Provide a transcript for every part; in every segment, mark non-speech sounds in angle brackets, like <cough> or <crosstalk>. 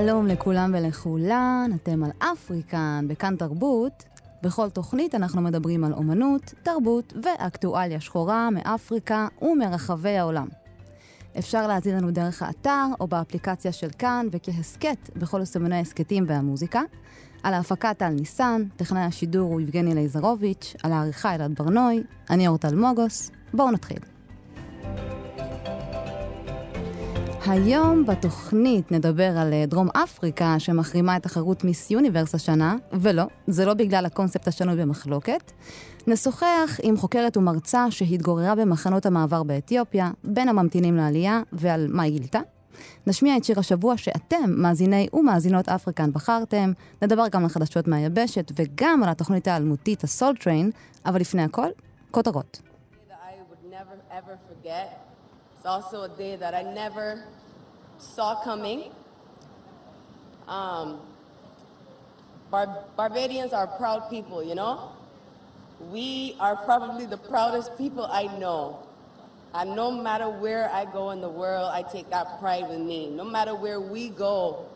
שלום לכולם ולכולן, אתם על אפריקן בכאן תרבות. בכל תוכנית אנחנו מדברים על אומנות, תרבות ואקטואליה שחורה מאפריקה ומרחבי העולם. אפשר להזין לנו דרך האתר או באפליקציה של כאן וכהסכת בכל סימני ההסכתים והמוזיקה. על ההפקה טל ניסן, טכנאי השידור הוא יבגני לייזרוביץ', על העריכה אלעד ברנוי, אני אורטל מוגוס. בואו נתחיל. היום בתוכנית נדבר על אה, דרום אפריקה שמחרימה את תחרות Miss Universe השנה, ולא, זה לא בגלל הקונספט השנוי במחלוקת. נשוחח עם חוקרת ומרצה שהתגוררה במחנות המעבר באתיופיה, בין הממתינים לעלייה, ועל מה היא גילתה. נשמיע את שיר השבוע שאתם, מאזיני ומאזינות אפריקן, בחרתם. נדבר גם על חדשות מהיבשת וגם על התוכנית האלמותית, ה Soul Train, אבל לפני הכל, כותרות. Also a day that I never saw coming. Um, Bar- Barbadians are proud people, you know? We are probably the proudest people I know. And no matter where I go in the world, I take that pride with me. No matter where we go,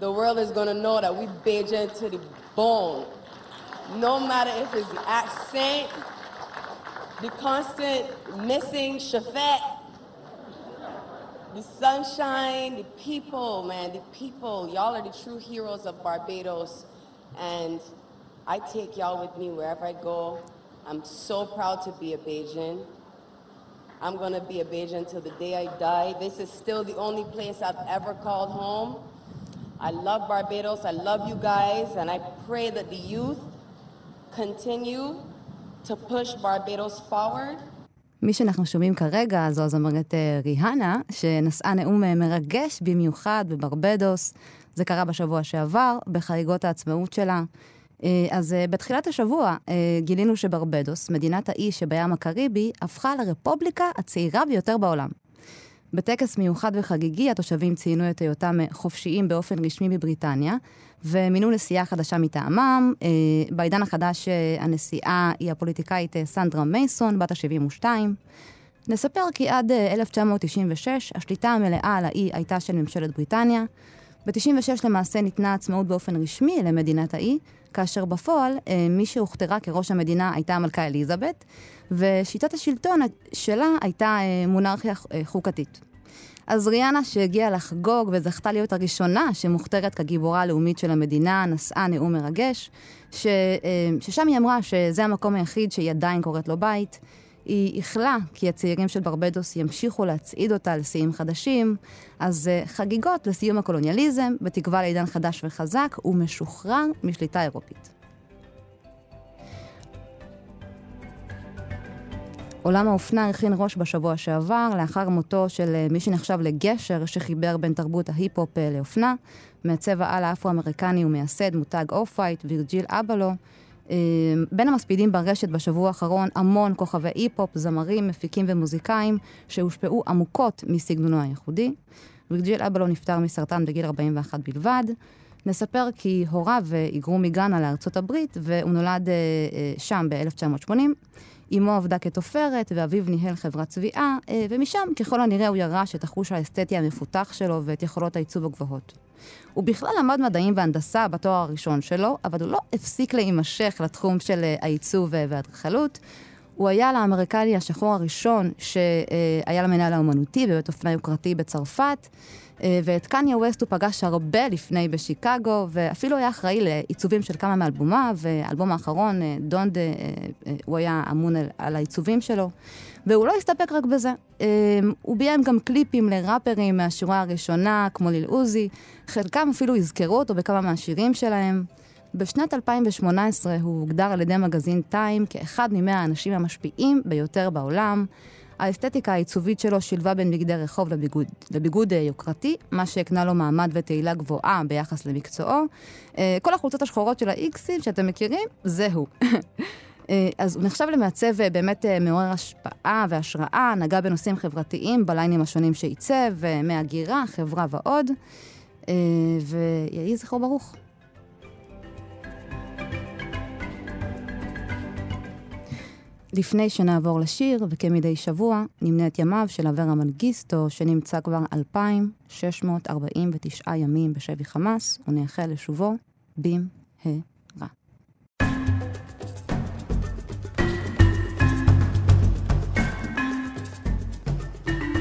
the world is going to know that we Bajan to the bone. No matter if it's the accent, the constant missing shafet, the sunshine, the people, man, the people. Y'all are the true heroes of Barbados. And I take y'all with me wherever I go. I'm so proud to be a Bajan. I'm going to be a Bajan till the day I die. This is still the only place I've ever called home. I love Barbados. I love you guys. And I pray that the youth continue to push Barbados forward. מי שאנחנו שומעים כרגע זו הזמרת ריהנה, שנשאה נאום מרגש במיוחד בברבדוס. זה קרה בשבוע שעבר, בחגיגות העצמאות שלה. אה, אז אה, בתחילת השבוע אה, גילינו שברבדוס, מדינת האי שבים הקריבי, הפכה לרפובליקה הצעירה ביותר בעולם. בטקס מיוחד וחגיגי, התושבים ציינו את היותם חופשיים באופן רשמי בבריטניה, ומינו נשיאה חדשה מטעמם. בעידן החדש הנשיאה היא הפוליטיקאית סנדרה מייסון, בת ה-72. נספר כי עד 1996 השליטה המלאה על האי הייתה של ממשלת בריטניה. ב-96 למעשה ניתנה עצמאות באופן רשמי למדינת האי, כאשר בפועל אה, מי שהוכתרה כראש המדינה הייתה המלכה אליזבת, ושיטת השלטון שלה הייתה אה, מונרכיה אה, חוקתית. אז ריאנה שהגיעה לחגוג וזכתה להיות הראשונה שמוכתרת כגיבורה הלאומית של המדינה, נשאה נאום מרגש, ש, ששם היא אמרה שזה המקום היחיד שהיא עדיין קוראת לו בית. היא איחלה כי הצעירים של ברבדוס ימשיכו להצעיד אותה לשיאים חדשים, אז uh, חגיגות לסיום הקולוניאליזם, בתקווה לעידן חדש וחזק ומשוחרר משליטה אירופית. עולם האופנה הכין ראש בשבוע שעבר, לאחר מותו של אה, מי שנחשב לגשר שחיבר בין תרבות ההיפ-הופ אה, לאופנה, מעצב העל האפרו-אמריקני ומייסד מותג Off-White, וירג'יל אבלו, אמ, בין המספידים ברשת בשבוע האחרון המון כוכבי היפ-הופ, זמרים, מפיקים ומוזיקאים שהושפעו עמוקות מסגנונו הייחודי. וירג'יל אבלו נפטר מסרטן בגיל 41 בלבד. נספר כי הוריו היגרו מגאנה לארצות הברית והוא נולד אה, אה, שם ב-1980. אמו עבדה כתופרת ואביו ניהל חברת צביעה, אה, ומשם ככל הנראה הוא ירש את החוש האסתטי המפותח שלו ואת יכולות העיצוב הגבוהות. הוא בכלל למד מדעים והנדסה בתואר הראשון שלו, אבל הוא לא הפסיק להימשך לתחום של אה, העיצוב אה, והאדריכלות. הוא היה לאמריקני השחור הראשון שהיה למנהל האומנותי בבית אופנה יוקרתי בצרפת. אה, ואת קניה ווסט הוא פגש הרבה לפני בשיקגו, ואפילו היה אחראי לעיצובים של כמה מאלבומיו, והאלבום האחרון, דונד, הוא היה אמון על העיצובים שלו. והוא לא הסתפק רק בזה. הוא ביים גם קליפים לראפרים מהשורה הראשונה, כמו ליל עוזי, חלקם אפילו יזכרו אותו בכמה מהשירים שלהם. בשנת 2018 הוא הוגדר על ידי מגזין טיים כאחד ממאה האנשים המשפיעים ביותר בעולם. האסתטיקה העיצובית שלו שילבה בין בגדי רחוב לביגוד, לביגוד אה, יוקרתי, מה שהקנה לו מעמד ותהילה גבוהה ביחס למקצועו. אה, כל החולצות השחורות של האיקסים שאתם מכירים, זה הוא. <laughs> אה, אז הוא נחשב למעצב באמת מעורר השפעה והשראה, נגע בנושאים חברתיים בליינים השונים שעיצב, מהגירה, חברה ועוד. ויהי זכרו ברוך. לפני שנעבור לשיר, וכמדי שבוע, נמנה את ימיו של אברה מנגיסטו, שנמצא כבר 2,649 ימים בשבי חמאס, ונאחל לשובו במהרה.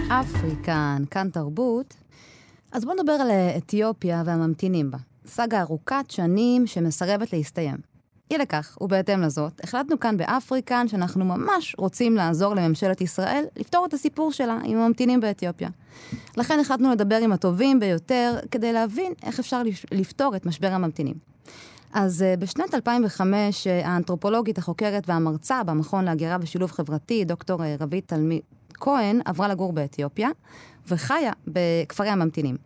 אפריקן, כאן תרבות. אז בואו נדבר על אתיופיה והממתינים בה. סאגה ארוכת שנים שמסרבת להסתיים. אי לכך, ובהתאם לזאת, החלטנו כאן באפריקן שאנחנו ממש רוצים לעזור לממשלת ישראל לפתור את הסיפור שלה עם הממתינים באתיופיה. לכן החלטנו לדבר עם הטובים ביותר כדי להבין איך אפשר לפתור את משבר הממתינים. אז uh, בשנת 2005, uh, האנתרופולוגית, החוקרת והמרצה במכון להגירה ושילוב חברתי, דוקטור uh, רבית תלמיד כהן, עברה לגור באתיופיה וחיה בכפרי הממתינים.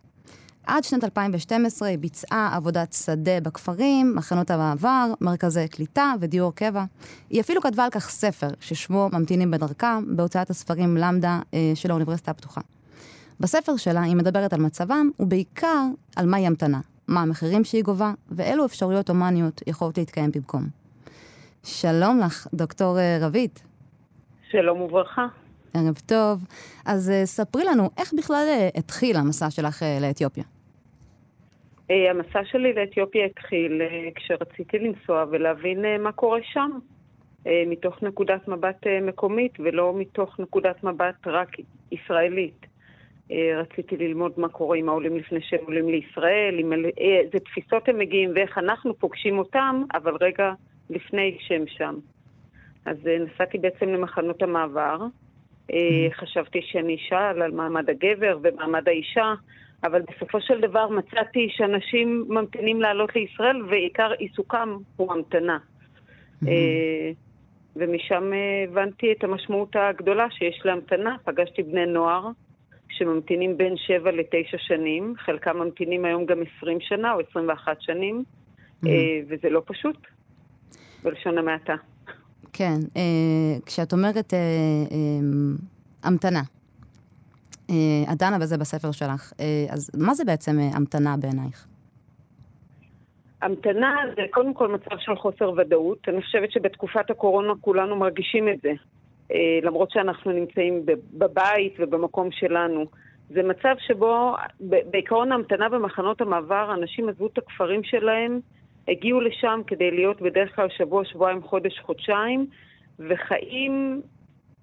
עד שנת 2012 היא ביצעה עבודת שדה בכפרים, מחנות המעבר, מרכזי קליטה ודיור קבע. היא אפילו כתבה על כך ספר, ששמו ממתינים בדרכם, בהוצאת הספרים למדה אה, של האוניברסיטה הפתוחה. בספר שלה היא מדברת על מצבם, ובעיקר על מהי המתנה, מה המחירים שהיא גובה, ואילו אפשרויות הומניות יכולות להתקיים במקום. שלום לך, דוקטור אה, רבית. שלום וברכה. ערב טוב. אז uh, ספרי לנו, איך בכלל uh, התחיל המסע שלך uh, לאתיופיה? המסע שלי לאתיופיה התחיל כשרציתי לנסוע ולהבין מה קורה שם, מתוך נקודת מבט מקומית ולא מתוך נקודת מבט רק ישראלית. רציתי ללמוד מה קורה עם העולים לפני שהם עולים לישראל, עם איזה תפיסות הם מגיעים ואיך אנחנו פוגשים אותם, אבל רגע לפני שהם שם. אז נסעתי בעצם למחנות המעבר. אה, חשבתי שאני אשאל על מעמד הגבר ומעמד האישה, אבל בסופו של דבר מצאתי שאנשים ממתינים לעלות לישראל ועיקר עיסוקם הוא המתנה. אה, ומשם אה, הבנתי את המשמעות הגדולה שיש להמתנה. פגשתי בני נוער שממתינים בין 7 ל-9 שנים, חלקם ממתינים היום גם 20 שנה או 21 שנים, וזה לא פשוט, בלשון המעטה. כן, אה, כשאת אומרת אה, אה, המתנה, אה, את דנה בזה בספר שלך, אה, אז מה זה בעצם אה, המתנה בעינייך? המתנה זה קודם כל מצב של חוסר ודאות. אני חושבת שבתקופת הקורונה כולנו מרגישים את זה, אה, למרות שאנחנו נמצאים בבית ובמקום שלנו. זה מצב שבו בעיקרון ההמתנה במחנות המעבר, אנשים עזבו את הכפרים שלהם, הגיעו לשם כדי להיות בדרך כלל שבוע, שבועיים, חודש, חודשיים, וחיים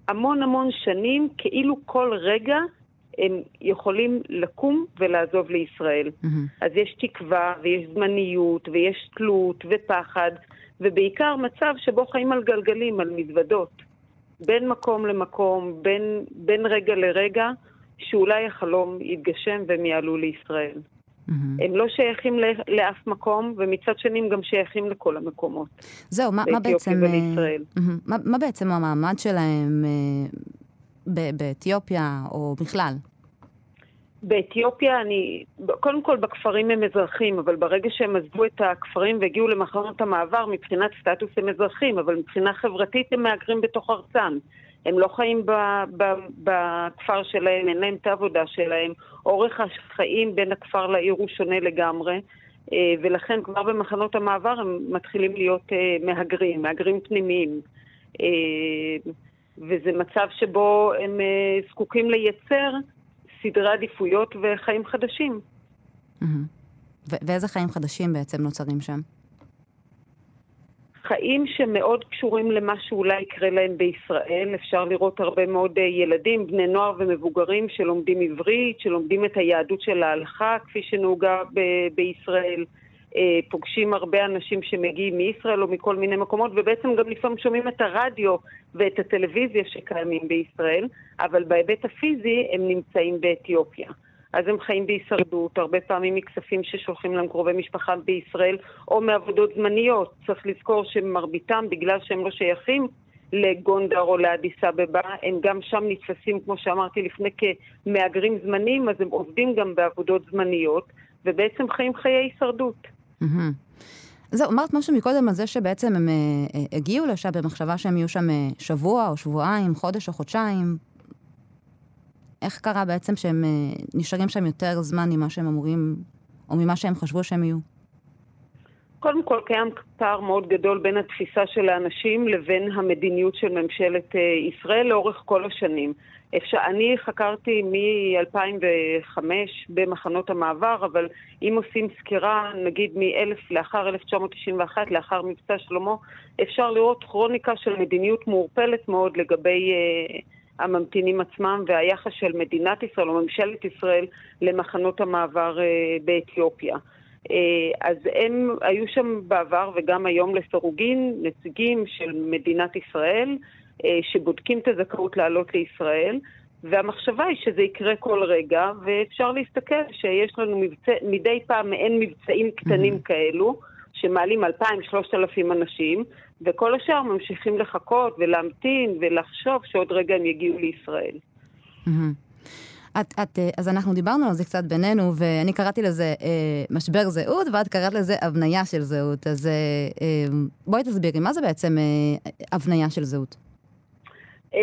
המון המון שנים, כאילו כל רגע הם יכולים לקום ולעזוב לישראל. Mm-hmm. אז יש תקווה, ויש זמניות, ויש תלות, ופחד, ובעיקר מצב שבו חיים על גלגלים, על מזוודות. בין מקום למקום, בין, בין רגע לרגע, שאולי החלום יתגשם והם יעלו לישראל. Mm-hmm. הם לא שייכים לאף מקום, ומצד שני הם גם שייכים לכל המקומות. זהו, מה, מה בעצם... ולישראל. Mm-hmm. מה, מה בעצם המעמד שלהם אה, באתיופיה, או בכלל? באתיופיה אני, קודם כל בכפרים הם אזרחים, אבל ברגע שהם עזבו את הכפרים והגיעו למחנות המעבר, מבחינת סטטוס הם אזרחים, אבל מבחינה חברתית הם מהגרים בתוך ארצם. הם לא חיים בכפר שלהם, אין להם את העבודה שלהם. אורך החיים בין הכפר לעיר הוא שונה לגמרי, אה, ולכן כבר במחנות המעבר הם מתחילים להיות אה, מהגרים, מהגרים פנימיים. אה, וזה מצב שבו הם זקוקים לייצר סדרי עדיפויות וחיים חדשים. ואיזה חיים חדשים בעצם נוצרים שם? חיים שמאוד קשורים למה שאולי יקרה להם בישראל. אפשר לראות הרבה מאוד אה, ילדים, בני נוער ומבוגרים שלומדים עברית, שלומדים את היהדות של ההלכה כפי שנהוגה ב- בישראל. אה, פוגשים הרבה אנשים שמגיעים מישראל או מכל מיני מקומות, ובעצם גם לפעמים שומעים את הרדיו ואת הטלוויזיה שקיימים בישראל, אבל בהיבט הפיזי הם נמצאים באתיופיה. אז הם חיים בהישרדות, הרבה פעמים מכספים ששולחים להם קרובי משפחה בישראל, או מעבודות זמניות. צריך לזכור שמרביתם, בגלל שהם לא שייכים לגונדר או לאדיס אבבה, הם גם שם נתפסים, כמו שאמרתי לפני, כמהגרים זמניים, אז הם עובדים גם בעבודות זמניות, ובעצם חיים חיי הישרדות. זהו, אמרת משהו מקודם על זה שבעצם הם uh, הגיעו לשם במחשבה שהם יהיו שם uh, שבוע או שבועיים, חודש או חודשיים. איך קרה בעצם שהם נשארים שם יותר זמן ממה שהם אמורים, או ממה שהם חשבו שהם יהיו? קודם כל קיים פער מאוד גדול בין התפיסה של האנשים לבין המדיניות של ממשלת אה, ישראל לאורך כל השנים. אפשר, אני חקרתי מ-2005 במחנות המעבר, אבל אם עושים סקירה, נגיד מ-1000 לאחר 1991, לאחר מבצע שלמה, אפשר לראות כרוניקה של מדיניות מעורפלת מאוד לגבי uh, הממתינים עצמם והיחס של מדינת ישראל או ממשלת ישראל למחנות המעבר uh, באתיופיה. Uh, אז הם היו שם בעבר וגם היום לסירוגין נציגים של מדינת ישראל. אה, שבודקים את הזכאות לעלות לישראל, והמחשבה היא שזה יקרה כל רגע, ואפשר להסתכל שיש לנו מבצע, מדי פעם מעין מבצעים קטנים mm-hmm. כאלו, שמעלים 2,000-3,000 אנשים, וכל השאר ממשיכים לחכות ולהמתין ולחשוב שעוד רגע הם יגיעו לישראל. Mm-hmm. את, את, אה, אז אנחנו דיברנו על זה קצת בינינו, ואני קראתי לזה אה, משבר זהות, ואת קראת לזה הבניה של זהות. אז אה, אה, בואי תסבירי, מה זה בעצם אה, הבניה של זהות? אמ,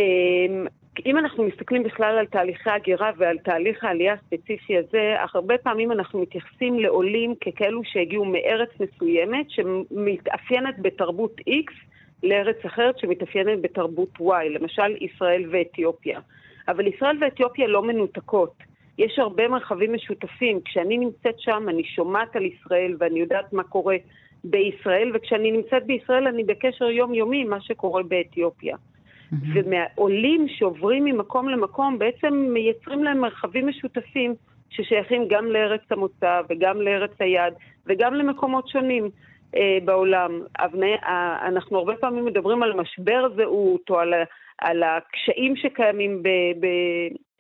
אם אנחנו מסתכלים בכלל על תהליכי הגירה ועל תהליך העלייה הספציפי הזה, הרבה פעמים אנחנו מתייחסים לעולים ככאלו שהגיעו מארץ מסוימת שמתאפיינת בתרבות X לארץ אחרת שמתאפיינת בתרבות Y, למשל ישראל ואתיופיה. אבל ישראל ואתיופיה לא מנותקות. יש הרבה מרחבים משותפים. כשאני נמצאת שם, אני שומעת על ישראל ואני יודעת מה קורה בישראל, וכשאני נמצאת בישראל אני בקשר יומיומי עם מה שקורה באתיופיה. Mm-hmm. ומהעולים שעוברים ממקום למקום בעצם מייצרים להם מרחבים משותפים ששייכים גם לארץ המוצא וגם לארץ היעד וגם למקומות שונים אה, בעולם. אה, אנחנו הרבה פעמים מדברים על משבר זהות או על, על הקשיים שקיימים ב, ב,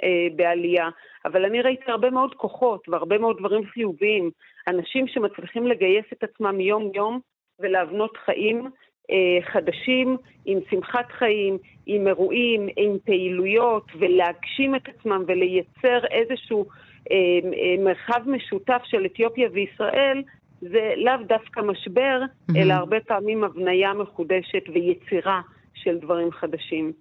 אה, בעלייה, אבל אני ראיתי הרבה מאוד כוחות והרבה מאוד דברים חיוביים. אנשים שמצליחים לגייס את עצמם יום-יום ולהבנות חיים חדשים, עם שמחת חיים, עם אירועים, עם פעילויות, ולהגשים את עצמם ולייצר איזשהו אה, אה, מרחב משותף של אתיופיה וישראל, זה לאו דווקא משבר, mm-hmm. אלא הרבה פעמים הבניה מחודשת ויצירה של דברים חדשים.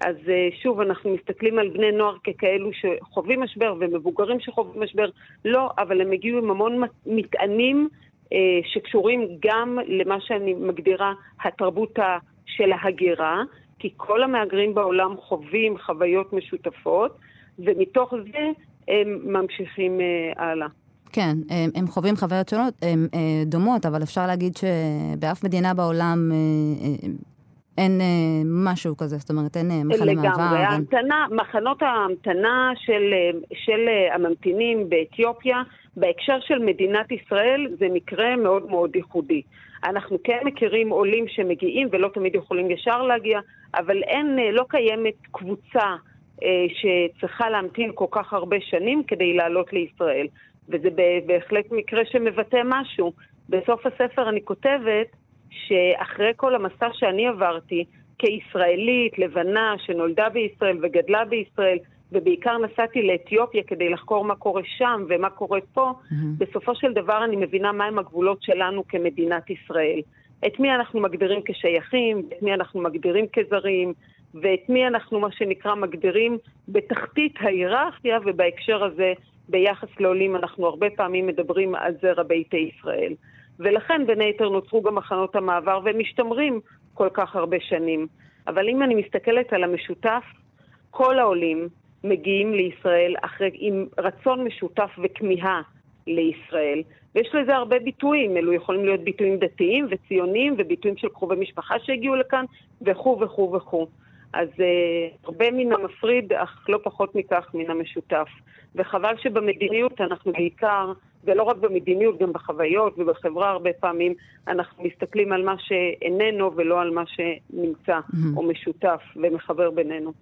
אז שוב, אנחנו מסתכלים על בני נוער ככאלו שחווים משבר ומבוגרים שחווים משבר, לא, אבל הם הגיעו עם המון מטענים אה, שקשורים גם למה שאני מגדירה התרבות של ההגירה, כי כל המהגרים בעולם חווים חוויות משותפות, ומתוך זה הם ממשיכים אה, הלאה. כן, הם, הם חווים חוויות שונות, הם אה, דומות, אבל אפשר להגיד שבאף מדינה בעולם אין משהו כזה, זאת אומרת, אין מחנה מעבר. לגמרי, ההמתנה, אין... מחנות ההמתנה של, של הממתינים באתיופיה בהקשר של מדינת ישראל זה מקרה מאוד מאוד ייחודי. אנחנו כן מכירים עולים שמגיעים ולא תמיד יכולים ישר להגיע, אבל אין, אה, לא קיימת קבוצה אה, שצריכה להמתין כל כך הרבה שנים כדי לעלות לישראל. וזה בהחלט מקרה שמבטא משהו. בסוף הספר אני כותבת שאחרי כל המסע שאני עברתי, כישראלית, לבנה, שנולדה בישראל וגדלה בישראל, ובעיקר נסעתי לאתיופיה כדי לחקור מה קורה שם ומה קורה פה, mm-hmm. בסופו של דבר אני מבינה מהם הגבולות שלנו כמדינת ישראל. את מי אנחנו מגדירים כשייכים, את מי אנחנו מגדירים כזרים, ואת מי אנחנו, מה שנקרא, מגדירים בתחתית ההיררכיה, ובהקשר הזה, ביחס לעולים, אנחנו הרבה פעמים מדברים על זרע ביתי ישראל. ולכן, בין היתר, נוצרו גם מחנות המעבר, והם משתמרים כל כך הרבה שנים. אבל אם אני מסתכלת על המשותף, כל העולים, מגיעים לישראל אחרי, עם רצון משותף וכמיהה לישראל. ויש לזה הרבה ביטויים, אלו יכולים להיות ביטויים דתיים וציוניים וביטויים של קרובי משפחה שהגיעו לכאן וכו' וכו' וכו'. אז uh, הרבה מן המפריד, אך לא פחות מכך מן המשותף. וחבל שבמדיניות אנחנו בעיקר ולא רק במדיניות, גם בחוויות ובחברה הרבה פעמים אנחנו מסתכלים על מה שאיננו ולא על מה שנמצא mm-hmm. או משותף ומחבר בינינו.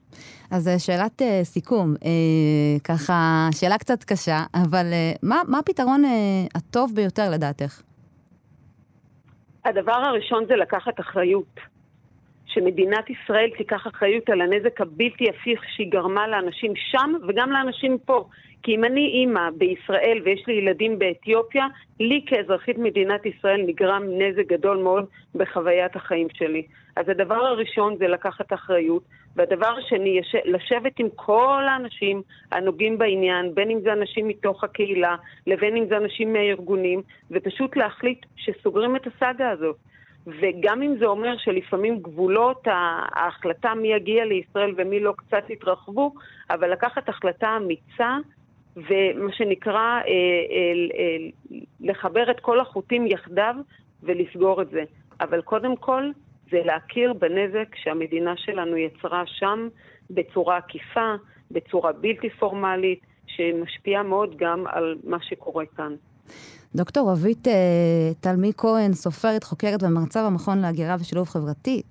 אז אה, שאלת uh, סיכום, uh, ככה, שאלה קצת קשה, אבל uh, מה, מה הפתרון uh, הטוב ביותר לדעתך? הדבר הראשון זה לקחת אחריות. שמדינת ישראל תיקח אחריות על הנזק הבלתי הפיך שהיא גרמה לאנשים שם וגם לאנשים פה. כי אם אני אימא בישראל ויש לי ילדים באתיופיה, לי כאזרחית מדינת ישראל נגרם נזק גדול מאוד בחוויית החיים שלי. אז הדבר הראשון זה לקחת אחריות, והדבר השני, לשבת עם כל האנשים הנוגעים בעניין, בין אם זה אנשים מתוך הקהילה, לבין אם זה אנשים מהארגונים, ופשוט להחליט שסוגרים את הסאגה הזאת. וגם אם זה אומר שלפעמים גבולות ההחלטה מי יגיע לישראל ומי לא קצת יתרחבו, אבל לקחת החלטה אמיצה ומה שנקרא אה, אה, אה, לחבר את כל החוטים יחדיו ולסגור את זה. אבל קודם כל זה להכיר בנזק שהמדינה שלנו יצרה שם בצורה עקיפה, בצורה בלתי פורמלית, שמשפיעה מאוד גם על מה שקורה כאן. דוקטור רבית תלמי כהן, סופרת, חוקרת ומרצה במכון להגירה ושילוב חברתי,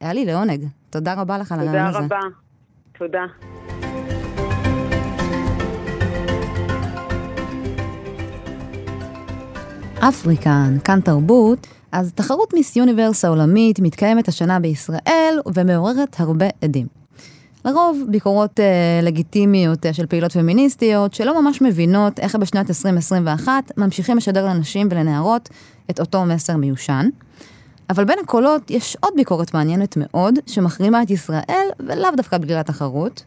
היה לי לעונג. תודה רבה לך על הרעיון הזה. תודה רבה. תודה. אפריקן, כאן תרבות, אז תחרות מיס יוניברס העולמית מתקיימת השנה בישראל ומעוררת הרבה עדים. לרוב ביקורות אה, לגיטימיות אה, של פעילות פמיניסטיות שלא ממש מבינות איך בשנת 2021 ממשיכים לשדר לנשים ולנערות את אותו מסר מיושן. אבל בין הקולות יש עוד ביקורת מעניינת מאוד שמחרימה את ישראל ולאו דווקא בגלל התחרות.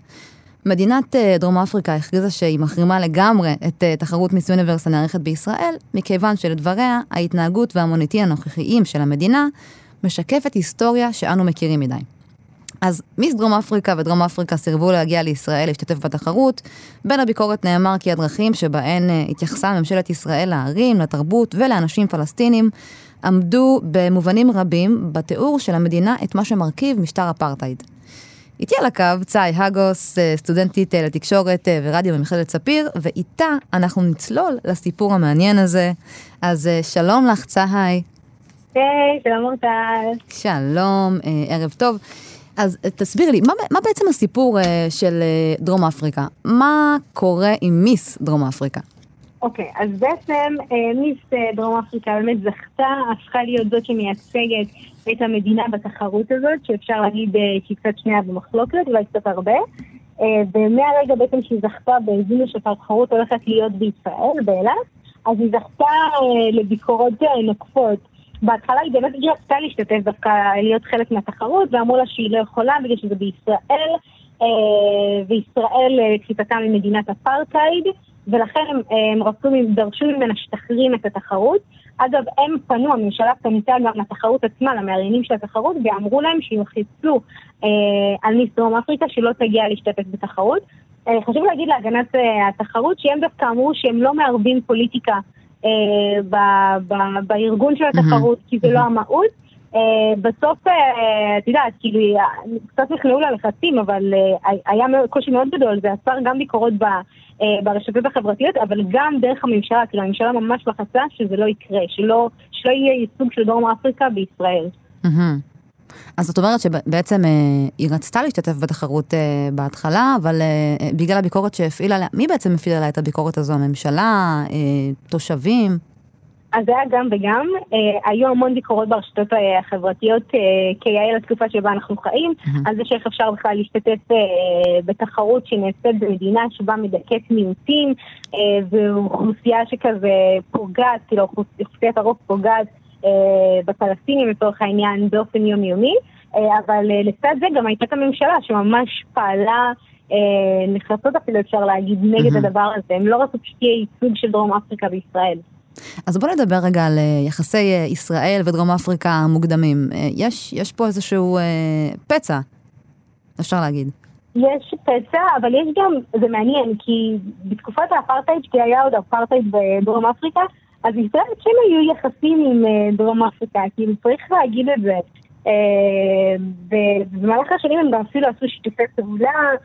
מדינת אה, דרום אפריקה הכריזה שהיא מחרימה לגמרי את אה, תחרות מיס יוניברס הנערכת בישראל, מכיוון שלדבריה ההתנהגות והמוניטין הנוכחיים של המדינה משקפת היסטוריה שאנו מכירים מדי. אז מיס דרום אפריקה ודרום אפריקה סירבו להגיע לישראל להשתתף בתחרות. בין הביקורת נאמר כי הדרכים שבהן אה, התייחסה ממשלת ישראל לערים, לתרבות ולאנשים פלסטינים עמדו במובנים רבים בתיאור של המדינה את מה שמרכיב משטר אפרטהייד. איתי על הקו צאי הגוס, אה, סטודנטית אה, לתקשורת ורדיו במכללת ספיר, ואיתה אנחנו נצלול לסיפור המעניין הזה. אז שלום לך, צאי. היי, שלום אורטל. שלום, ערב טוב. אז אה, תסביר לי, מה, מה בעצם הסיפור של דרום אפריקה? מה קורה עם מיס דרום אפריקה? אוקיי, okay, אז בעצם uh, מיס uh, דרום אפריקה באמת זכתה, הפכה להיות זאת שמייצגת את המדינה בתחרות הזאת, שאפשר להגיד uh, שהיא קצת שנייה במחלוקת, אולי קצת הרבה. ומהרגע בעצם שהיא זכתה בהבינו שהתחרות הולכת להיות בישראל, באילת, אז היא זכתה לביקורות נוקפות. בהתחלה היא באמת רצתה להשתתף דווקא, להיות חלק מהתחרות, ואמרו לה שהיא לא יכולה בגלל שזה בישראל, אה, וישראל אה, ציפתה ממדינת אפרטהייד, ולכן הם, הם רצו, דרשו ממנה שתחרים את התחרות. אגב, הם פנו, הממשלה פנתה גם לתחרות עצמה, למארגנים של התחרות, ואמרו להם שיוחצו אה, על מיס דרום אפריקה שלא תגיע להשתתף בתחרות. אה, חשוב להגיד להגנת אה, התחרות שהם דווקא אמרו שהם לא מערבים פוליטיקה אה, ב- ב- בארגון של התחרות, כי זה לא המהות. אה, בסוף, אה, את יודעת, כאילו, קצת נכנעו ללחצים, אבל היה קושי מאוד גדול, זה עצר גם ביקורות ברשתות החברתיות, אבל גם דרך הממשלה, כאילו הממשלה ממש לחצה שזה לא יקרה, שלא, שלא יהיה ייצוג של דרום אפריקה בישראל. אז זאת אומרת שבעצם אה, היא רצתה להשתתף בתחרות אה, בהתחלה, אבל אה, בגלל הביקורת שהפעילה מי בעצם הפעיל עליה את הביקורת הזו? הממשלה? אה, תושבים? אז זה היה גם וגם. אה, היו המון ביקורות ברשתות אה, החברתיות אה, כיאה לתקופה שבה אנחנו חיים, mm-hmm. על זה שאיך אפשר בכלל להשתתף אה, בתחרות שנעשית במדינה שבה מדכאת מיעוטים, אה, ואוכלוסייה שכזה פוגעת, כאילו אוכלוסיית הרוב פוגעת. אה, בפלסטינים לצורך העניין באופן יומיומי, אה, אבל אה, לצד זה גם הייתה את הממשלה שממש פעלה נחרצות אפילו אפשר להגיד נגד mm-hmm. הדבר הזה, הם לא רצו שתהיה ייצוג של דרום אפריקה בישראל. אז בוא נדבר רגע על יחסי ישראל ודרום אפריקה המוקדמים. יש, יש פה איזשהו פצע, אפשר להגיד. יש פצע, אבל יש גם, זה מעניין, כי בתקופת האפרטהייד, כי היה עוד אפרטהייד בדרום אפריקה, אז ישראל כן היו יחסים עם אה, דרום אפריקה, כאילו צריך להגיד את זה. אה, ובמהלך השנים הם גם אפילו עשו שיתופי פעולה, אה,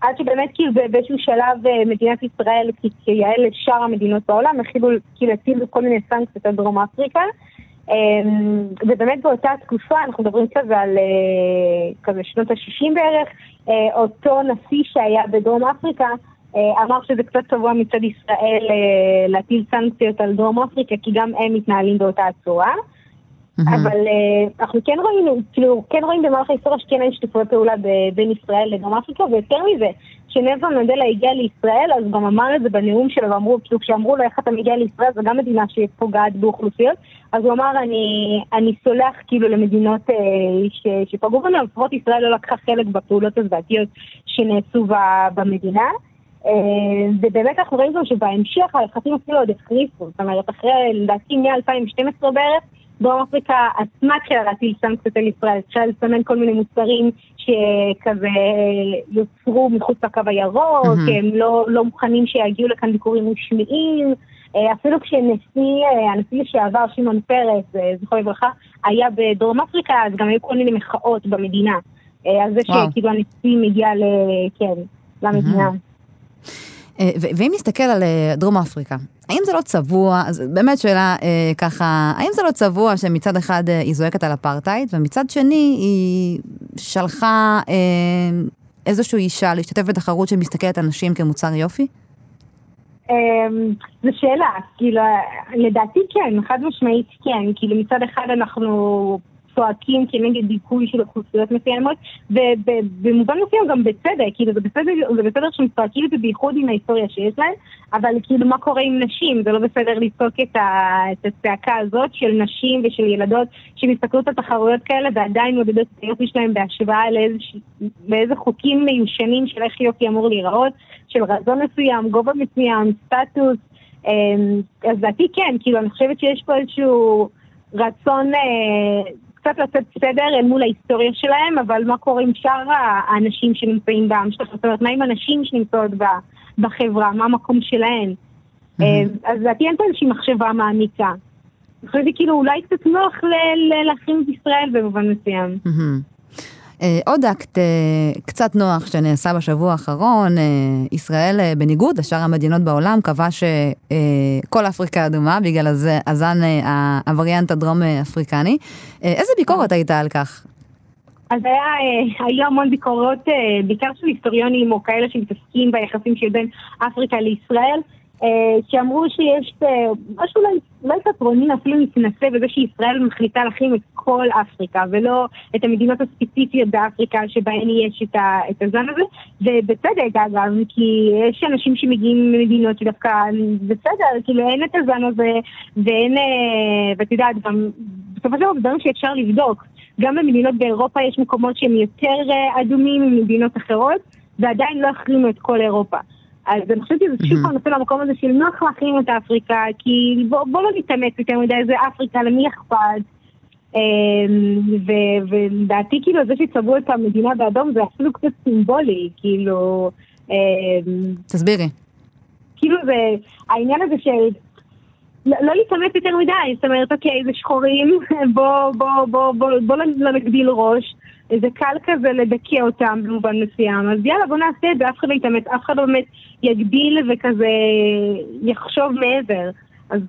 עד שבאמת כאילו באיזשהו שלב מדינת ישראל, כיאה לשאר המדינות בעולם, החילו, כאילו הטילו כל מיני סנקציות על דרום אפריקה. ובאמת באותה תקופה, אנחנו מדברים כזה על כזה שנות ה-60 בערך, אותו נשיא שהיה בדרום אפריקה, אה, אמר שזה קצת צבוע מצד ישראל אה, להטיל סנקציות על דרום אפריקה, כי גם הם מתנהלים באותה הצורה. אבל אה, אנחנו כן רואים, כאילו, כן רואים במהלך ההיסטוריה שכן אין שיתופי פעולה בין ישראל לדרום אפריקה, ויותר מזה, כשנלסון מנדלה הגיע לישראל, אז גם אמר את זה בנאום שלו, ואמרו, כאילו כשאמרו לו איך אתה מגיע לישראל, זו גם מדינה שפוגעת באוכלוסיות, אז הוא אמר, אני, אני סולח כאילו למדינות אה, שפגעו בנו, לפחות ישראל לא לקחה חלק בפעולות הזוועתיות שנעשו במדינה. אה, ובאמת אנחנו רואים גם שבהמשך היחסים אפילו עוד החריפו, זאת אומרת, אחרי, לדעתי מ-2012 בערך, דרום אפריקה עצמה התחילה להטיל סנקציות על ישראל, התחילה לסמן כל מיני מוצרים שכזה יוצרו מחוץ לקו הירוק, mm-hmm. הם לא, לא מוכנים שיגיעו לכאן ביקורים משמיעים, אה, אפילו כשנשיא, אה, הנשיא לשעבר, שמעון פרס, אה, זכרו לברכה, היה בדרום אפריקה, אז גם היו כל מיני מחאות במדינה. על זה שכאילו הנשיא מגיע ל... כן, למדינה. Mm-hmm. אה, ואם נסתכל על אה, דרום אפריקה, האם זה לא צבוע, אז באמת שאלה אה, ככה, האם זה לא צבוע שמצד אחד היא זועקת על אפרטהייד, ומצד שני היא שלחה איזושהי אישה להשתתף בתחרות שמסתכלת על נשים כמוצר יופי? אמ, זו שאלה, כאילו, לדעתי כן, חד משמעית כן, כאילו מצד אחד אנחנו צועקים כנגד דיכוי של אוכלוסיות מסוימות, ובמובן מסוים גם בצדק, כאילו זה בסדר, זה בסדר שהם צועקים את זה בייחוד עם ההיסטוריה שיש להם, אבל כאילו מה קורה עם נשים? זה לא בסדר לצעוק את, את הצעקה הזאת של נשים ושל ילדות שמסתכלות על תחרויות כאלה ועדיין מודדות את היופי שלהם בהשוואה לאיזה חוקים מיושנים של איך יופי אמור להיראות, של רזון מסוים, גובה מסוים, סטטוס. אמ, אז לדעתי כן, כאילו אני חושבת שיש פה איזשהו רצון אה, קצת לעשות סדר אל מול ההיסטוריה שלהם, אבל מה קורה עם שאר האנשים שנמצאים במשטרה? זאת אומרת, מה עם הנשים שנמצאות בחברה? מה המקום שלהן? אה, אז לדעתי אין פה איזושהי מחשבה מעמיקה. אני חושבת שכאילו אולי קצת נוח להחרים את ישראל במובן מסוים. אה, עוד אקט אה, קצת נוח שנעשה בשבוע האחרון, אה, ישראל, בניגוד לשאר המדינות בעולם, קבע שכל אפריקה אדומה, בגלל הזה הזן הווריאנט הדרום אפריקני. איזה ביקורת הייתה על כך? אז היה, היו המון ביקורות, בעיקר של היסטוריונים או כאלה שמתעסקים ביחסים שבין אפריקה לישראל. אה, שאמרו שיש אה, משהו אולי, תיאטרוני אפילו מתנשא בזה שישראל מחליטה להכין את כל אפריקה ולא את המדינות הספציפיות באפריקה שבהן יש את, ה, את הזן הזה. ובצדק אגב כי יש אנשים שמגיעים ממדינות שדווקא בסדר כאילו אין את הזן הזה ואין אה, ואת יודעת גם בסופו של דבר דברים שאפשר לבדוק. גם במדינות באירופה יש מקומות שהם יותר אדומים ממדינות אחרות ועדיין לא החרימו את כל אירופה אז אני חושבת שזה שוב פעם נופל למקום הזה של נוח להחרים את אפריקה, כי בוא, בוא לא נתאמץ יותר מדי, זה אפריקה, למי אכפת? אמ, ולדעתי כאילו זה שצבעו את המדינה באדום זה אפילו קצת סימבולי, כאילו... אמ, תסבירי. כאילו זה, העניין הזה של לא, לא להתאמץ יותר מדי, זאת אומרת, אוקיי, זה שחורים, <laughs> בוא, בוא, בוא, בוא, בוא לא נגדיל ראש. זה קל כזה לדכא אותם במובן מסוים, אז יאללה בוא נעשה את זה, אף אחד לא יתאמץ, אף אחד לא באמת יגביל וכזה יחשוב מעבר. אז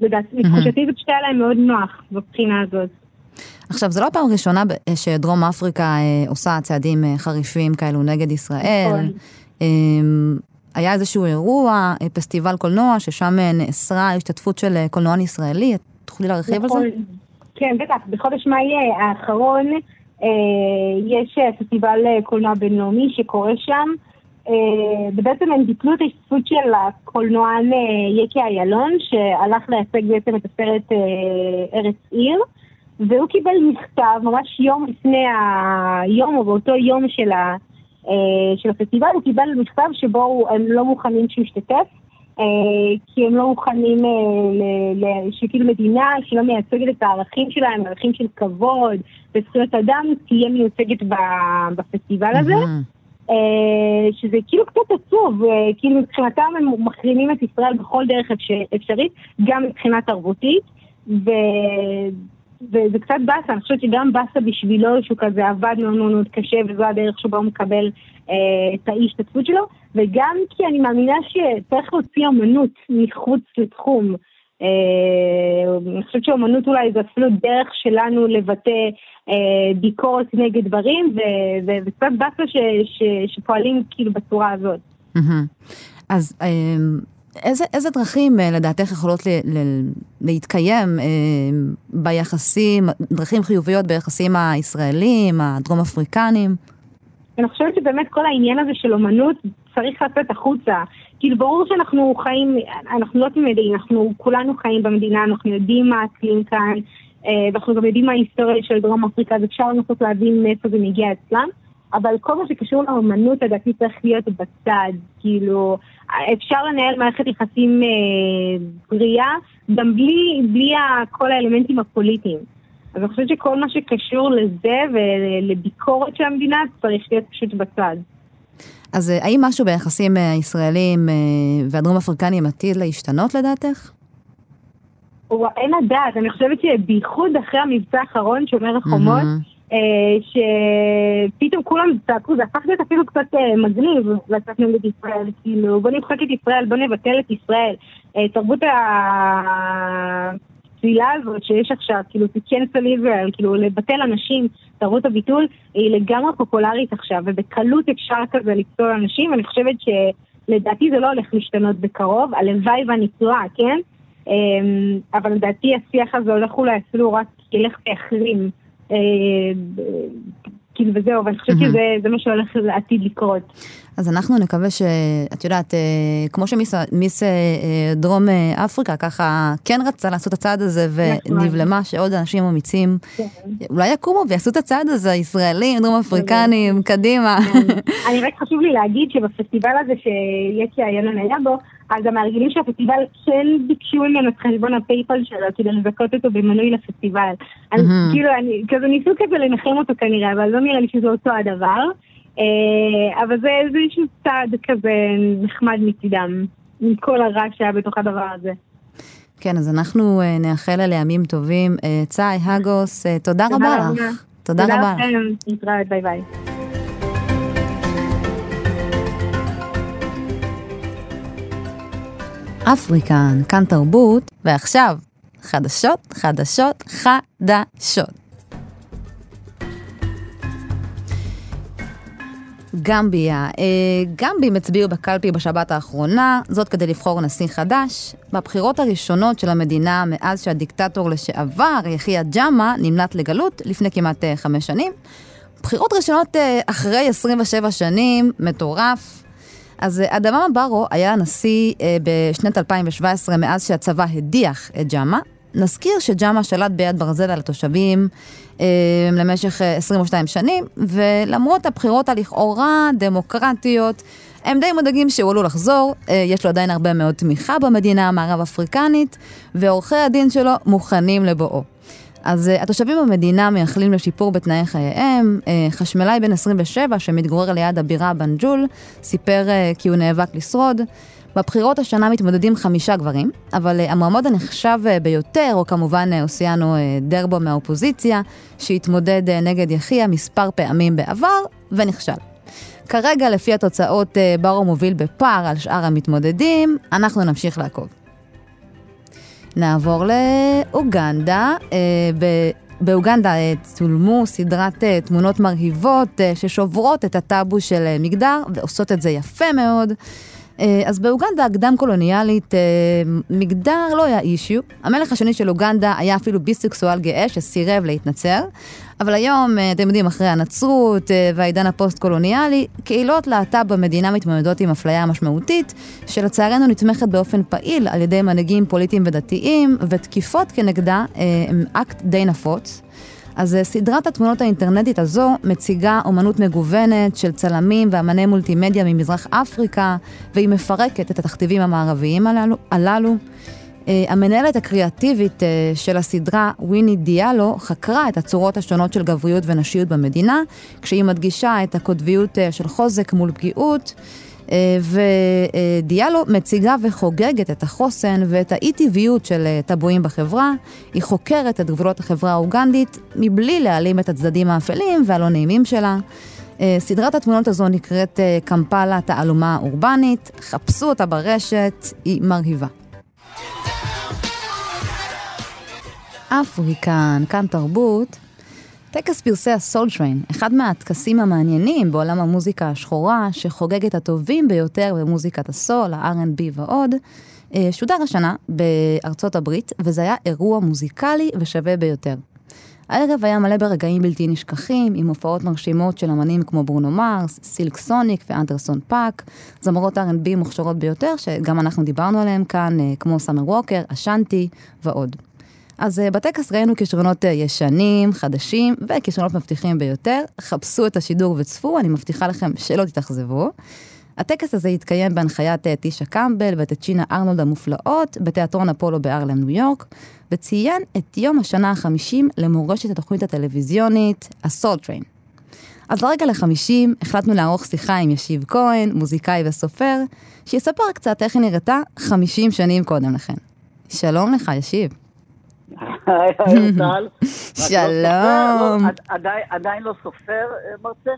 לדעתי, לתחושתי זה פשוט היה להם מאוד נוח בבחינה הזאת. עכשיו, זו לא הפעם הראשונה שדרום אפריקה אה, עושה צעדים אה, חריפים כאלו נגד ישראל. נכון. אה, היה איזשהו אירוע, אה, פסטיבל קולנוע, ששם נאסרה השתתפות של קולנוען ישראלי. את תוכלי להרחיב. על זה? נכון. כן, בטח. בחודש מאי האחרון יש אה, פסטיבל אה, קולנוע בינלאומי שקורה שם, ובעצם הם ביטלו את ההשתתפות של הקולנוען יקי איילון, שהלך לייצג בעצם את הסרט ארץ עיר, והוא קיבל מכתב ממש יום לפני היום, או באותו יום של, ה, של הפסטיבל, הוא קיבל מכתב שבו הם לא מוכנים שהוא ישתתף. אה, כי הם לא מוכנים, אה, שכאילו מדינה שלא מייצגת את הערכים שלהם, ערכים של כבוד וזכויות אדם, תהיה מיוצגת בפסטיבל הזה. אה, שזה כאילו קצת עצוב, כאילו מבחינתם הם מחרימים את ישראל בכל דרך אפשרית, גם מבחינה תרבותית, ו... וזה קצת באסה, אני חושבת שגם באסה בשבילו שהוא כזה עבד מאוד מאוד קשה וזו הדרך שבה הוא מקבל אה, את ההשתתפות שלו, וגם כי אני מאמינה שצריך להוציא אמנות מחוץ לתחום. אה, אני חושבת שאומנות אולי זה אפילו דרך שלנו לבטא אה, ביקורת נגד דברים, וקצת באסה שפועלים כאילו בצורה הזאת. אז אה, איזה, איזה דרכים אה, לדעתך יכולות ל, ל, להתקיים אה, ביחסים, דרכים חיוביות ביחסים הישראלים, הדרום אפריקנים? אני חושבת שבאמת כל העניין הזה של אומנות צריך לצאת החוצה. כאילו ברור שאנחנו חיים, אנחנו לא תמידים, אנחנו כולנו חיים במדינה, אנחנו יודעים מה האקלים כאן, אה, ואנחנו גם יודעים מה ההיסטוריה של דרום אפריקה, אז אפשר לנסות להבין מאיפה זה מגיע אצלם. אבל כל מה שקשור לאמנות לדעתי צריך להיות בצד, כאילו, אפשר לנהל מערכת יחסים אה, בריאה גם בלי, בלי כל האלמנטים הפוליטיים. אז אני חושבת שכל מה שקשור לזה ולביקורת של המדינה צריך להיות פשוט בצד. אז אה, האם משהו ביחסים אה, הישראלים אה, והדרום אפריקנים עתיד להשתנות לדעתך? אין לדעת, אני חושבת שבייחוד אחרי המבצע האחרון, שומר החומות, mm-hmm. אה, שפתאום כולם צעקו, זה הפך להיות אפילו קצת אה, מגניב לצאת נגד ישראל, כאילו בוא נמחק את ישראל, בוא נבטל את ישראל. אה, תרבות הצלילה הזאת שיש עכשיו, כאילו to cancel Israel, כאילו לבטל אנשים, תרבות הביטול, היא לגמרי פופולרית עכשיו, ובקלות אפשר כזה לפסול אנשים, ואני חושבת שלדעתי זה לא הולך להשתנות בקרוב, הלוואי ואני טועה, כן? אבל לדעתי השיח הזה הולך אולי אפילו רק ילך ויחרים. אה, כאילו וזהו, ואני חושבת שזה מה שהולך לעתיד לקרות. אז אנחנו נקווה שאת יודעת, אה, כמו שמיס אה, דרום אפריקה ככה כן רצה לעשות את הצעד הזה ונבלמה שעוד אנשים אמיצים כן. אולי יקומו ויעשו את הצעד הזה, ישראלים, דרום אפריקנים, קדימה. כן. אני רק חשוב לי להגיד שבפסטיבל הזה שיצי איילון היה בו, אז המארגנים של הפסטיבל כן ביקשו ממנו את חשבון הפייפל שלו כדי לזכות אותו במנוי לפסטיבל. אז כאילו, אני, כזה ניסו כזה לנחם אותו כנראה, אבל לא נראה לי שזה אותו הדבר. אה, אבל זה איזשהו צעד כזה נחמד מצידם, עם כל הרע שהיה בתוך הדבר הזה. כן, אז אנחנו uh, נאחל עליה ימים טובים. Uh, צאי, הגוס, uh, תודה רבה לך. תודה רבה. תודה לכם, להתראות, ביי ביי. אפריקן, כאן תרבות, ועכשיו, חדשות, חדשות, חדשות. גמביה. אה, גמבים הצביעו בקלפי בשבת האחרונה, זאת כדי לבחור נשיא חדש. בבחירות הראשונות של המדינה מאז שהדיקטטור לשעבר, יחיא ג'אמה, נמלט לגלות לפני כמעט אה, חמש שנים. בחירות ראשונות אה, אחרי 27 שנים, מטורף. אז אדמה ברו היה הנשיא בשנת 2017 מאז שהצבא הדיח את ג'אמה. נזכיר שג'אמה שלט ביד ברזל על התושבים אה, למשך 22 אה, שנים, ולמרות הבחירות הלכאורה דמוקרטיות, הם די מודאגים שהוא עלול לחזור, אה, יש לו עדיין הרבה מאוד תמיכה במדינה המערב-אפריקנית, ועורכי הדין שלו מוכנים לבואו. אז uh, התושבים במדינה מייחלים לשיפור בתנאי חייהם. Uh, חשמלאי בן 27 שמתגורר ליד הבירה בנג'ול, סיפר uh, כי הוא נאבק לשרוד. בבחירות השנה מתמודדים חמישה גברים, אבל uh, המועמד הנחשב uh, ביותר, או כמובן uh, אוסיאנו uh, דרבו מהאופוזיציה, שהתמודד uh, נגד יחיא מספר פעמים בעבר, ונכשל. כרגע, לפי התוצאות, uh, ברו מוביל בפער על שאר המתמודדים, אנחנו נמשיך לעקוב. נעבור לאוגנדה. ב- באוגנדה צולמו סדרת תמונות מרהיבות ששוברות את הטאבו של מגדר ועושות את זה יפה מאוד. אה, אז באוגנדה הקדם-קולוניאלית, אה, מגדר לא היה אישיו. המלך השני של אוגנדה היה אפילו ביסקסואל גאה שסירב להתנצר. אבל היום, אה, אתם יודעים, אחרי הנצרות והעידן הפוסט-קולוניאלי, קהילות להט"ב במדינה מתמודדות עם אפליה משמעותית, שלצערנו נתמכת באופן פעיל על ידי מנהיגים פוליטיים ודתיים, ותקיפות כנגדה הם אקט די נפוץ. אז אה, סדרת התמונות האינטרנטית הזו מציגה אומנות מגוונת של צלמים ואמני מולטימדיה ממזרח אפריקה, והיא מפרקת את התכתיבים המערביים הללו. הללו. אה, המנהלת הקריאטיבית אה, של הסדרה, וויני דיאלו, חקרה את הצורות השונות של גבריות ונשיות במדינה, כשהיא מדגישה את הקוטביות uh, של חוזק מול פגיעות. אה, ודיאלו מציגה וחוגגת את החוסן ואת האי-טבעיות של אה, טבועים בחברה. היא חוקרת את גבולות החברה האוגנדית מבלי להעלים את הצדדים האפלים והלא נעימים שלה. אה, סדרת התמונות הזו נקראת קמפלה תעלומה אורבנית, חפשו אותה ברשת, היא מרהיבה. אפריקן, כאן תרבות. טקס פרסי ה Soul Train, אחד מהטקסים המעניינים בעולם המוזיקה השחורה, שחוגג את הטובים ביותר במוזיקת הסול, ה-R&B ועוד, אה, שודר השנה בארצות הברית, וזה היה אירוע מוזיקלי ושווה ביותר. הערב היה מלא ברגעים בלתי נשכחים, עם הופעות מרשימות של אמנים כמו ברונו מרס, סילק סוניק ואנדרסון פאק, זמרות R&B מוכשרות ביותר, שגם אנחנו דיברנו עליהן כאן, אה, כמו סאמר ווקר, אשנטי ועוד. אז אה, בטקס ראינו כישרונות אה, ישנים, חדשים וכישרונות מבטיחים ביותר. חפשו את השידור וצפו, אני מבטיחה לכם שלא תתאכזבו. הטקס הזה יתקיים בהנחיית אה, טישה קמבל וצ'ינה ארנולד המופלאות בתיאטרון אפולו בארלם, ניו יורק, וציין את יום השנה החמישים למורשת התוכנית הטלוויזיונית, ה Soul Train. אז לרגע לחמישים החלטנו לערוך שיחה עם ישיב כהן, מוזיקאי וסופר, שיספר קצת איך היא נראתה חמישים שנים קודם לכן. שלום לך, ישיב. היי, היי, טל. <laughs> שלום. עדיין לא סופר, אה, מרצה?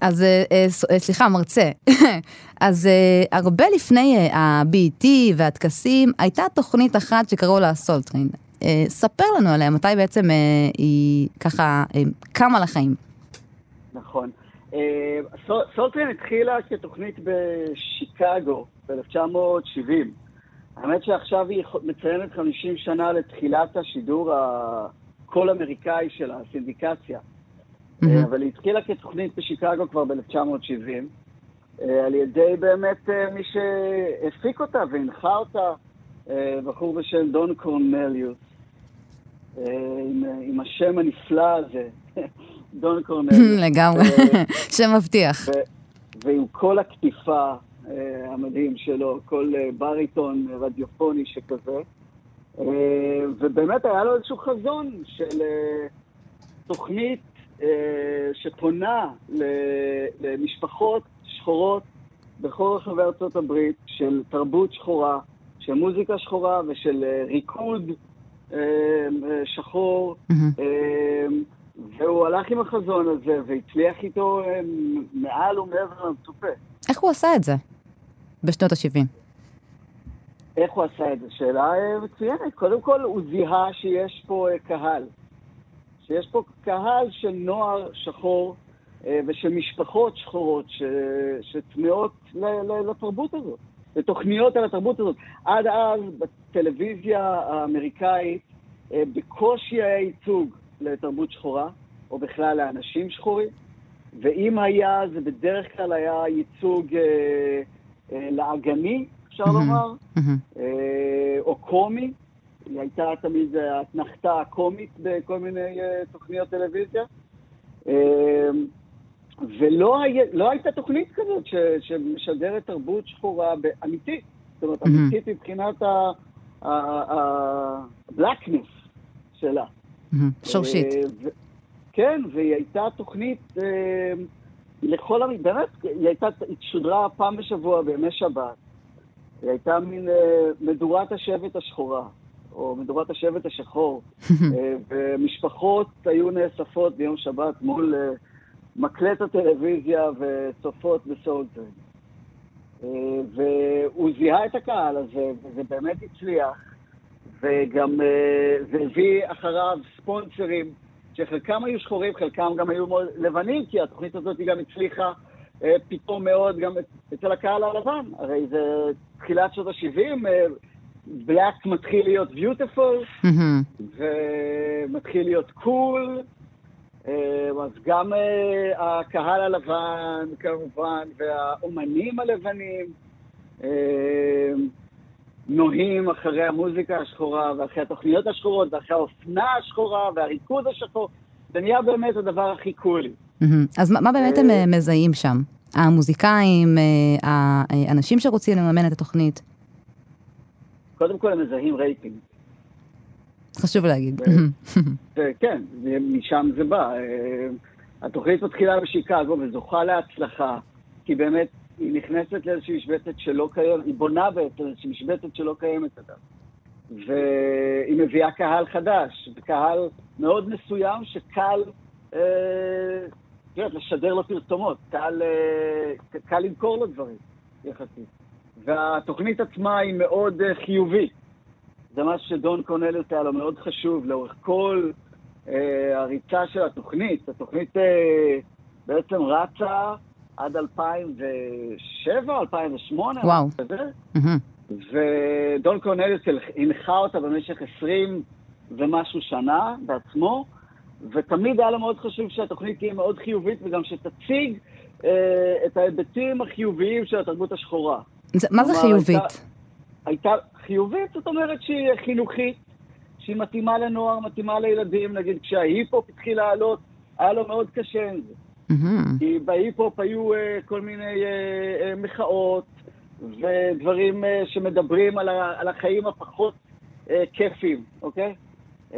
אז אה, אה, סליחה, מרצה. <laughs> אז הרבה לפני ה-BET והטקסים, הייתה תוכנית אחת שקראו לה סולטרין. ספר לנו עליה, מתי בעצם היא ככה קמה לחיים. נכון. סולטרין התחילה כתוכנית בשיקגו ב-1970. האמת שעכשיו היא מציינת 50 שנה לתחילת השידור הקול אמריקאי של הסינדיקציה. Mm-hmm. אבל היא התחילה כתוכנית בשיקגו כבר ב-1970, אה, על ידי באמת אה, מי שהפיק אותה והנחה אותה, בחור בשם דון קורנליוס, עם, עם השם הנפלא הזה, <laughs> דון קורנליוס. <laughs> לגמרי, <laughs> שם מבטיח. ועם כל הקטיפה המדהים שלו, כל אה, בריטון רדיופוני שכזה. אה, ובאמת היה לו איזשהו חזון של תוכנית שפונה למשפחות שחורות בכל רחבי ארצות הברית, של תרבות שחורה, של מוזיקה שחורה ושל ריקוד שחור. Mm-hmm. והוא הלך עם החזון הזה והצליח איתו מעל ומעבר למצופה. איך הוא עשה את זה? בשנות ה-70? איך הוא עשה את זה? שאלה אה, מצוינת. קודם כל, הוא זיהה שיש פה אה, קהל. שיש פה קהל של נוער שחור אה, ושל משפחות שחורות ש... שצמאות לתרבות הזאת, לתוכניות על התרבות הזאת. עד אז, בטלוויזיה האמריקאית, בקושי היה ייצוג לתרבות שחורה, או בכלל לאנשים שחורים, ואם היה, זה בדרך כלל היה ייצוג... אה, לעגני, אפשר לומר, אה, או קומי. היא הייתה תמיד האתנחתה הקומית בכל מיני אה, תוכניות טלוויזיה. ולא היה, לא הייתה תוכנית כזאת ש, שמשדרת תרבות שחורה אמיתית. זאת אומרת, אמיתית מבחינת ה-blackness שלה. שורשית. כן, והיא הייתה תוכנית לכל המ... באמת, היא הייתה, היא שודרה פעם בשבוע בימי שבת. היא הייתה מין אה, מדורת השבט השחורה, או מדורת השבט השחור. <laughs> אה, ומשפחות היו נאספות ביום שבת מול אה, מקלט הטלוויזיה וצופות בסולטרן. אה, והוא זיהה את הקהל הזה, וזה באמת הצליח. וגם אה, זה הביא אחריו ספונסרים. שחלקם היו שחורים, חלקם גם היו מאוד לבנים, כי התוכנית הזאת גם הצליחה אה, פתאום מאוד גם אצל הקהל הלבן. הרי זה תחילת שנות ה-70, אה, מתחיל להיות ביוטיפול, mm-hmm. ומתחיל להיות קול, אה, אז גם אה, הקהל הלבן, כמובן, והאומנים הלבנים, אה, נוהים אחרי המוזיקה השחורה, ואחרי התוכניות השחורות, ואחרי האופנה השחורה, והריקוד השחור. זה נהיה באמת הדבר הכי קולי. אז מה באמת הם אה, אה, מזהים שם? המוזיקאים, אה, האנשים שרוצים לממן את התוכנית? קודם כל הם מזהים רייטינג. חשוב להגיד. כן, משם זה בא. התוכנית מתחילה בשיקגו וזוכה להצלחה, כי באמת היא נכנסת לאיזושהי משבצת שלא קיימת, היא בונה בעצם איזושהי משבצת שלא קיימת אדם. והיא מביאה קהל חדש, קהל מאוד מסוים שקל, אה, יודעת, לשדר לו פרסומות, קל, אה, קל למכור לו דברים, יחסית. והתוכנית עצמה היא מאוד אה, חיובית. זה מה שדון קונליוס היה לו מאוד חשוב לאורך כל אה, הריצה של התוכנית. התוכנית אה, בעצם רצה עד 2007, 2008, וואו. כזה. Mm-hmm. ודון קורנליוס הנחה אותה במשך 20 ומשהו שנה בעצמו, ותמיד היה לו מאוד חשוב שהתוכנית תהיה מאוד חיובית וגם שתציג אה, את ההיבטים החיוביים של התרבות השחורה. זה, מה זה חיובית? הייתה, הייתה חיובית, זאת אומרת שהיא חינוכית, שהיא מתאימה לנוער, מתאימה לילדים. נגיד, כשההיפ-הופ התחיל לעלות, היה לו מאוד קשה עם זה. מהמם. כי בהיפ-הופ היו uh, כל מיני uh, uh, מחאות ודברים uh, שמדברים על, ה, על החיים הפחות uh, כיפיים, אוקיי? Uh,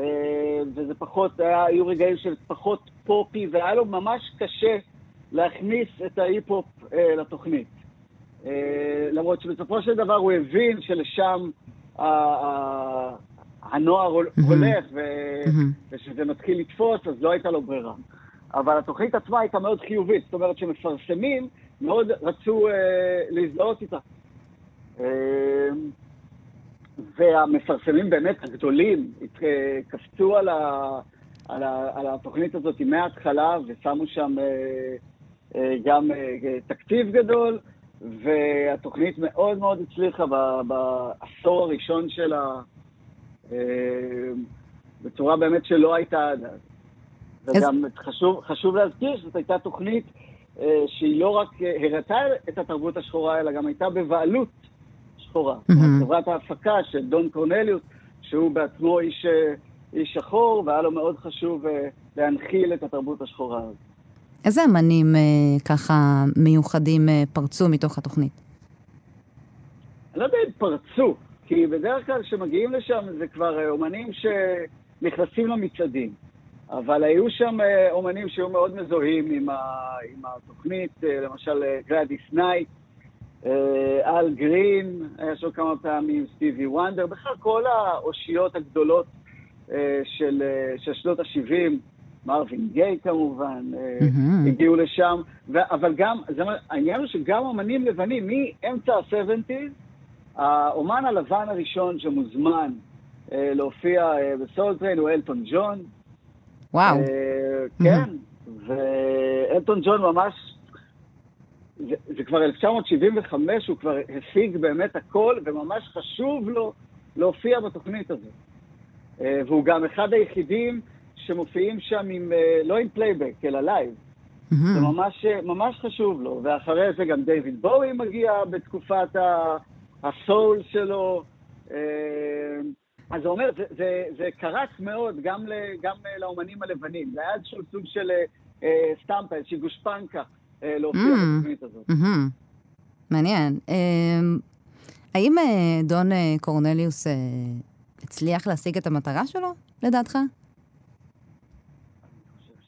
וזה פחות, היה, היו רגעים של פחות פופי, והיה לו ממש קשה להכניס את ההיפ-הופ uh, לתוכנית. Uh, למרות שבסופו של דבר הוא הבין שלשם uh, הנוער מהמם. הולך, ו... מהמם. ושזה מתחיל לתפוס, אז לא הייתה לו ברירה. אבל התוכנית עצמה הייתה מאוד חיובית, זאת אומרת שמפרסמים מאוד רצו אה, להזדהות איתה. אה, והמפרסמים באמת הגדולים אה, קפצו על, ה, על, ה, על התוכנית הזאת מההתחלה ושמו שם אה, אה, גם אה, תקציב גדול, והתוכנית מאוד מאוד הצליחה ב- בעשור הראשון שלה, אה, בצורה באמת שלא הייתה עד אז. וגם חשוב, חשוב להזכיר שזאת הייתה תוכנית אה, שהיא לא רק אה, הראתה את התרבות השחורה, אלא גם הייתה בבעלות שחורה. mm-hmm. חברת ההפקה של דון קורנליוס, שהוא בעצמו איש, אה, איש שחור, והיה לו מאוד חשוב אה, להנחיל את התרבות השחורה הזאת. איזה אמנים אה, ככה מיוחדים אה, פרצו מתוך התוכנית? אני לא יודע אם פרצו, כי בדרך כלל כשמגיעים לשם זה כבר אה, אומנים שנכנסים למצעדים. אבל היו שם אה, אומנים שהיו מאוד מזוהים עם, ה, עם התוכנית, אה, למשל אה, גלדיס נייט, אל גרין, היה שם כמה פעמים, סטיבי וונדר, בכלל כל האושיות הגדולות של, של שנות ה-70, מרווין גיי כמובן, מהמם. הגיעו לשם, ו- אבל גם, זה, העניין הוא שגם אמנים לבנים, מאמצע ה-70's, האומן הלבן הראשון שמוזמן אה, להופיע אה, ב Soul Train הוא אלטון ג'ון. וואו. אה, כן, ואלטון ג'ון ממש, זה, זה כבר 1975, הוא כבר השיג באמת הכל, וממש חשוב לו להופיע בתוכנית הזאת. אה, והוא גם אחד היחידים שמופיעים שם עם, אה, לא עם פלייבק, אלא live. זה מהמם. ממש, ממש חשוב לו. ואחרי זה גם דיוויד בואי מגיע בתקופת הסול שלו. אה, אז זה אומר, זה, זה, זה קרץ מאוד גם, ל, גם אה, לאומנים הלבנים. זה היה איזשהו סוג של אה, אה, סטמפה, איזושהי גושפנקה אה, להופיע Mm. בתוכנית הזאת. מהמם. מעניין. אה, האם אה, דון אה, קורנליוס אה, הצליח להשיג את המטרה שלו, לדעתך?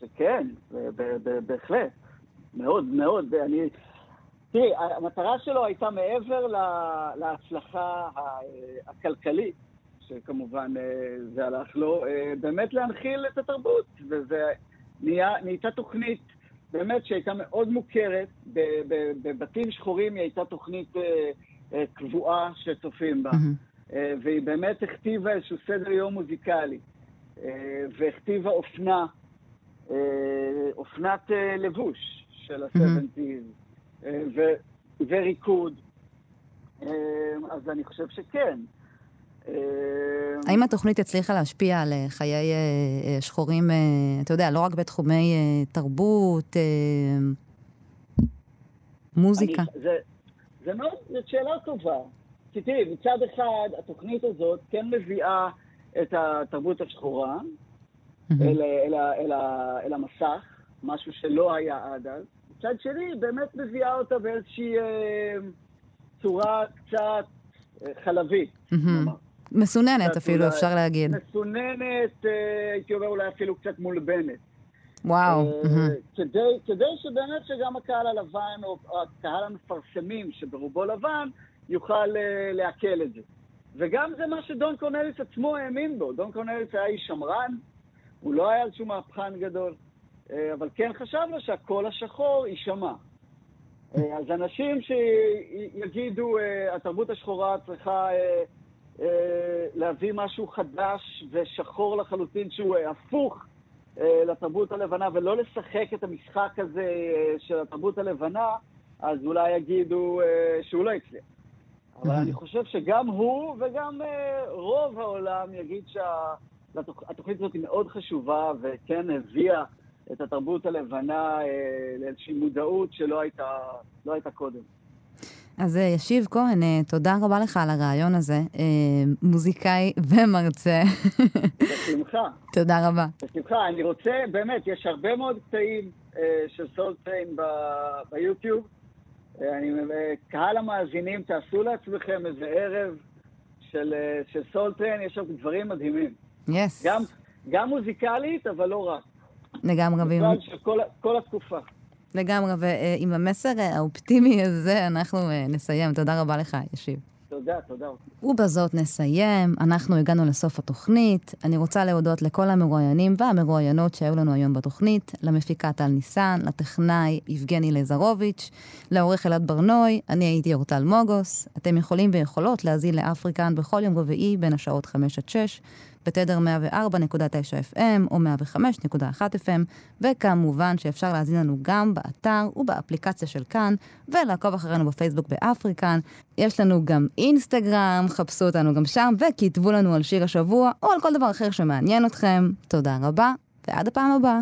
שכן, בהחלט. מאוד מאוד. אני... תראי, המטרה שלו הייתה מעבר להצלחה ה- הכלכלית, שכמובן אה, זה הלך לו, אה, באמת להנחיל את התרבות. וזה נהיה, נהייתה תוכנית באמת שהייתה מאוד מוכרת. בבתים שחורים היא הייתה תוכנית אה, קבועה שצופים בה. אה, והיא באמת הכתיבה איזשהו סדר יום מוזיקלי, והכתיבה אופנה, אופנת לבוש של ה-70's, אה, ו- וריקוד. אז אני חושב שכן. האם התוכנית הצליחה להשפיע על אה, חיי אה, אה, שחורים, אתה יודע, לא רק בתחומי תרבות, מוזיקה? אני, זה, זה מאוד, זאת שאלה טובה. כי תראי, מצד אחד, התוכנית הזאת כן מביאה את התרבות השחורה. אל, אל, ה- אל, ה- אל המסך, משהו שלא היה עד אז. מצד שני, באמת מביאה אותה באיזושהי אה, צורה קצת חלבית. נאמר. מסוננת אפילו, אפשר להגיד. מסוננת, אה, הייתי אומר אולי אפילו קצת מולבנת. וואו. אה. כדי, כדי שבאמת שגם הקהל הלבן, או הקהל המפרסמים, שברובו לבן, יוכל אה, לעכל את זה. וגם זה מה שדון קורנליס עצמו האמין בו. דון קורנליס היה איש שמרן, הוא לא היה איזשהו מהפכן גדול, אבל כן חשב לו שהקול השחור יישמע. אז אנשים שיגידו, התרבות השחורה צריכה להביא משהו חדש ושחור לחלוטין, שהוא אה, הפוך אה, לתרבות הלבנה, ולא לשחק את המשחק הזה אה, של התרבות הלבנה, אז אולי יגידו אה, שהוא לא הצליח. אבל. אני חושב שגם הוא וגם אה, רוב העולם יגיד לתוכ... התוכנית הזאת היא מאוד חשובה, וכן הביאה את התרבות הלבנה אה, לאיזושהי מודעות שלא הייתה, לא הייתה קודם. אז אה, ישיב כהן, אה, תודה רבה לך על הרעיון הזה, אה, מוזיקאי ומרצה. בשמחה. תודה רבה. בשמחה. אני רוצה, באמת, יש הרבה מאוד קטעים של Soul Train ב- ביוטיוב. אני, קהל המאזינים, תעשו לעצמכם איזה ערב של, של Soul Train, יש שם דברים מדהימים. Yes. גם, גם מוזיקלית, אבל לא רק. לגמרי. בכלל של כל התקופה. לגמרי, ועם המסר האופטימי הזה אנחנו אה, נסיים. תודה רבה לך, ישיב. תודה, תודה. ובזאת נסיים. אנחנו הגענו לסוף התוכנית. אני רוצה להודות לכל המרואיינים והמרואיינות שהיו לנו היום בתוכנית, למפיקה טל ניסן, לטכנאי יבגני לזרוביץ', לעורך אלעד ברנוי, אני הייתי אורטל מוגוס. אתם יכולים ויכולות להזין לאפריקן בכל יום רביעי בין השעות 5 עד 6, בתדר 104.9 FM או 105.1 FM, וכמובן שאפשר להזין לנו גם באתר ובאפליקציה של כאן, ולעקוב אחרינו בפייסבוק באפריקן. יש לנו גם אינסטגרם, חפשו אותנו גם שם, וכתבו לנו על שיר השבוע, או על כל דבר אחר שמעניין אתכם. תודה רבה, ועד הפעם הבאה.